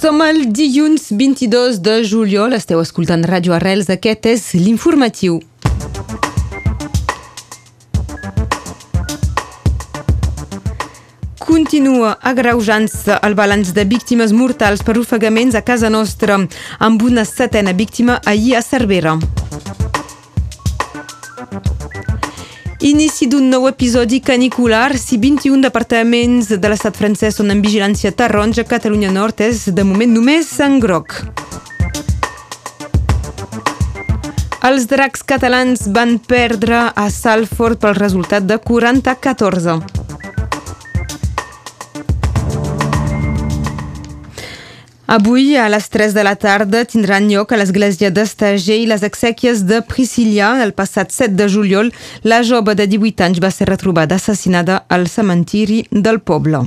Som el dilluns 22 de juliol, esteu escoltant Ràdio Arrels, aquest és l'informatiu. Continua agreujant-se el balanç de víctimes mortals per ofegaments a casa nostra, amb una setena víctima ahir a Cervera. Inici d'un nou episodi canicular. Si 21 departaments de l'estat francès són en vigilància taronja, Catalunya Nord és de moment només en groc. Els dracs catalans van perdre a Salford pel resultat de 40 Avui, a les 3 de la tarda, tindran lloc a l'església d'Estager i les exèquies de Priscilla. El passat 7 de juliol, la jove de 18 anys va ser retrobada assassinada al cementiri del poble.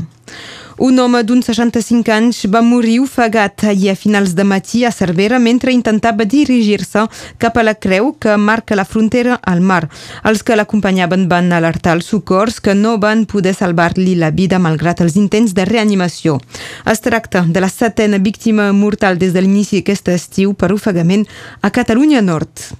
Un home d'uns 65 anys va morir ofegat ahir a finals de matí a Cervera mentre intentava dirigir-se cap a la creu que marca la frontera al mar. Els que l'acompanyaven van alertar els socors que no van poder salvar-li la vida malgrat els intents de reanimació. Es tracta de la setena víctima mortal des de l'inici d'aquest estiu per ofegament a Catalunya Nord.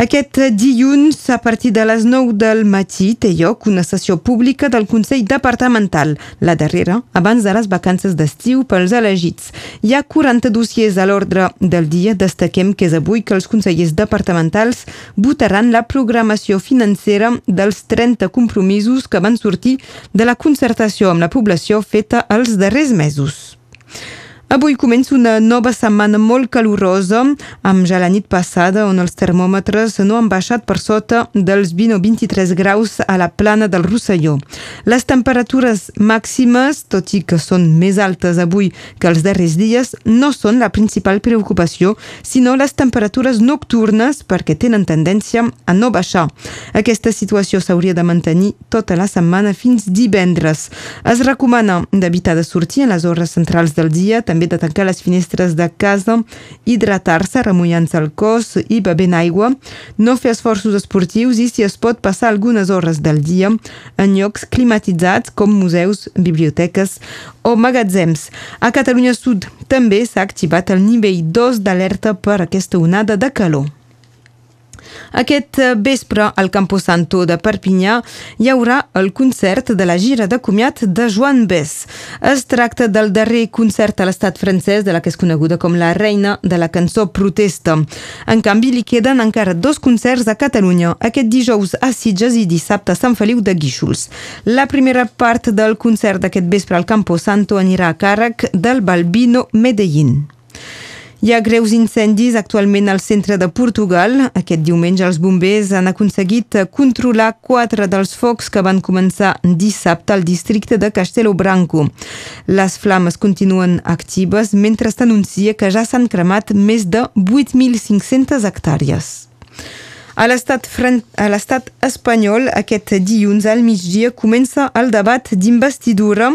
Aquest dilluns, a partir de les 9 del matí, té lloc una sessió pública del Consell Departamental, la darrera abans de les vacances d'estiu pels elegits. Hi ha 40 dossiers a l'ordre del dia. Destaquem que és avui que els consellers departamentals votaran la programació financera dels 30 compromisos que van sortir de la concertació amb la població feta els darrers mesos. Avui comença una nova setmana molt calorosa, amb ja la nit passada on els termòmetres no han baixat per sota dels 20 o 23 graus a la plana del Rosselló. Les temperatures màximes, tot i que són més altes avui que els darrers dies, no són la principal preocupació, sinó les temperatures nocturnes perquè tenen tendència a no baixar. Aquesta situació s'hauria de mantenir tota la setmana fins divendres. Es recomana d'evitar de sortir en les hores centrals del dia, també també de tancar les finestres de casa, hidratar-se remullant-se el cos i bevent aigua, no fer esforços esportius i si es pot passar algunes hores del dia en llocs climatitzats com museus, biblioteques o magatzems. A Catalunya Sud també s'ha activat el nivell 2 d'alerta per aquesta onada de calor. Aquest eh, vespre al Camposanto de Perpinyà hi haurà el concert de la gira de comiat de Joan Bess. Es tracta del darrer concert a l'estat francès de la que és coneguda com la reina de la cançó Protesta. En canvi, li queden encara dos concerts a Catalunya, aquest dijous a Sitges i dissabte a Sant Feliu de Guíxols. La primera part del concert d'aquest vespre al Camposanto anirà a càrrec del Balbino Medellín. Hi ha greus incendis actualment al centre de Portugal. Aquest diumenge els bombers han aconseguit controlar quatre dels focs que van començar dissabte al districte de Castelo Branco. Les flames continuen actives mentre s'anuncia que ja s'han cremat més de 8.500 hectàrees. A l'estat espanyol, aquest dilluns al migdia comença el debat d'investidura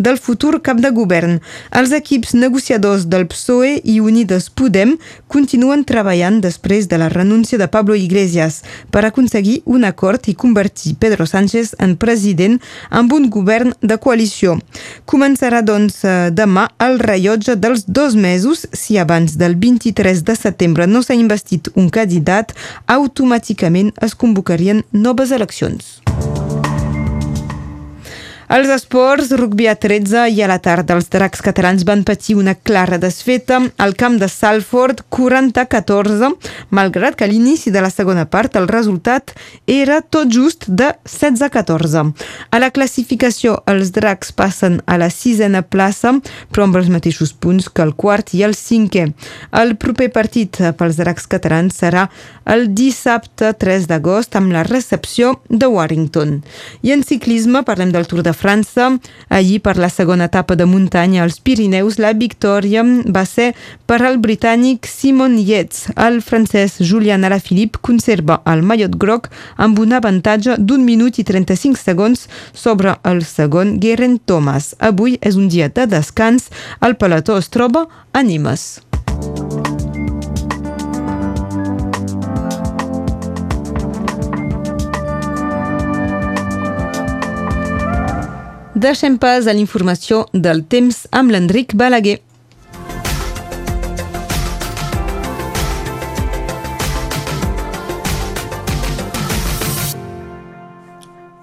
del futur cap de govern. Els equips negociadors del PSOE i Unides Podem continuen treballant després de la renúncia de Pablo Iglesias per aconseguir un acord i convertir Pedro Sánchez en president amb un govern de coalició. Començarà, doncs, eh, demà el rellotge dels dos mesos si abans del 23 de setembre no s'ha investit un candidat automàtic automàticament es convocarien noves eleccions. Els esports, rugby a 13 i a la tarda els dracs catalans van patir una clara desfeta al camp de Salford 40-14, malgrat que a l'inici de la segona part el resultat era tot just de 16-14. A la classificació els dracs passen a la sisena plaça, però amb els mateixos punts que el quart i el cinquè. El proper partit pels dracs catalans serà el dissabte 3 d'agost amb la recepció de Warrington. I en ciclisme parlem del Tour de France França. Allí, per la segona etapa de muntanya als Pirineus, la victòria va ser per al britànic Simon Yates. El francès Julian Alaphilippe conserva el mallot groc amb un avantatge d'un minut i 35 segons sobre el segon Geraint Thomas. Avui és un dia de descans. El pelató es troba a Nimes. Deixem pas a l'informació del temps amb l'Enric Balaguer.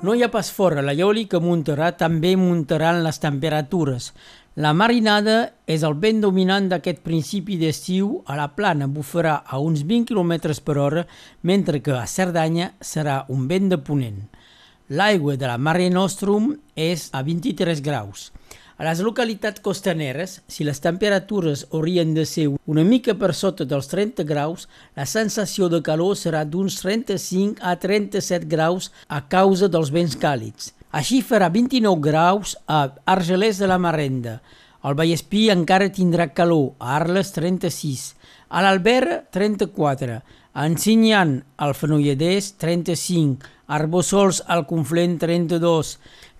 No hi ha pas fora, la lloli que muntarà també muntaran les temperatures. La marinada és el vent dominant d'aquest principi d'estiu a la plana, bufarà a uns 20 km per hora, mentre que a Cerdanya serà un vent de ponent. L'aigua de la Mare Nostrum és a 23 graus. A les localitats costaneres, si les temperatures haurien de ser una mica per sota dels 30 graus, la sensació de calor serà d'uns 35 a 37 graus a causa dels vents càlids. Així farà 29 graus a Argelès de la Marenda. Al Vallespí encara tindrà calor, a Arles 36, a l'Albert 34, a Ensinyan al Fenolledès 35, Arbosols al Conflent 32,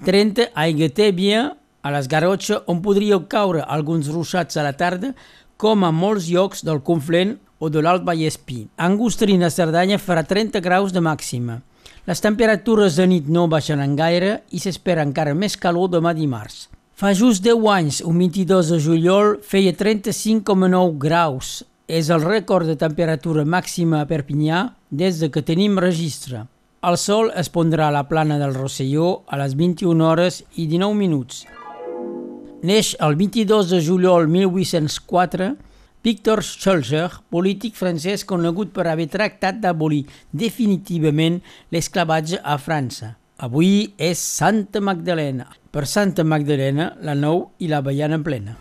30 a Aiguetèbia a les Garrotxa, on podríeu caure alguns ruixats a la tarda, com a molts llocs del Conflent o de l'Alt Vallespí. Angostrina Cerdanya farà 30 graus de màxima. Les temperatures de nit no baixen en gaire i s'espera encara més calor demà dimarts. Fa just 10 anys, un 22 de juliol, feia 35,9 graus. És el rècord de temperatura màxima a Perpinyà des de que tenim registre. El sol es pondrà a la plana del Rosselló a les 21 hores i 19 minuts. Neix el 22 de juliol 1804 Victor Schulzer, polític francès conegut per haver tractat d'abolir definitivament l'esclavatge a França. Avui és Santa Magdalena. Per Santa Magdalena, la nou i la en plena.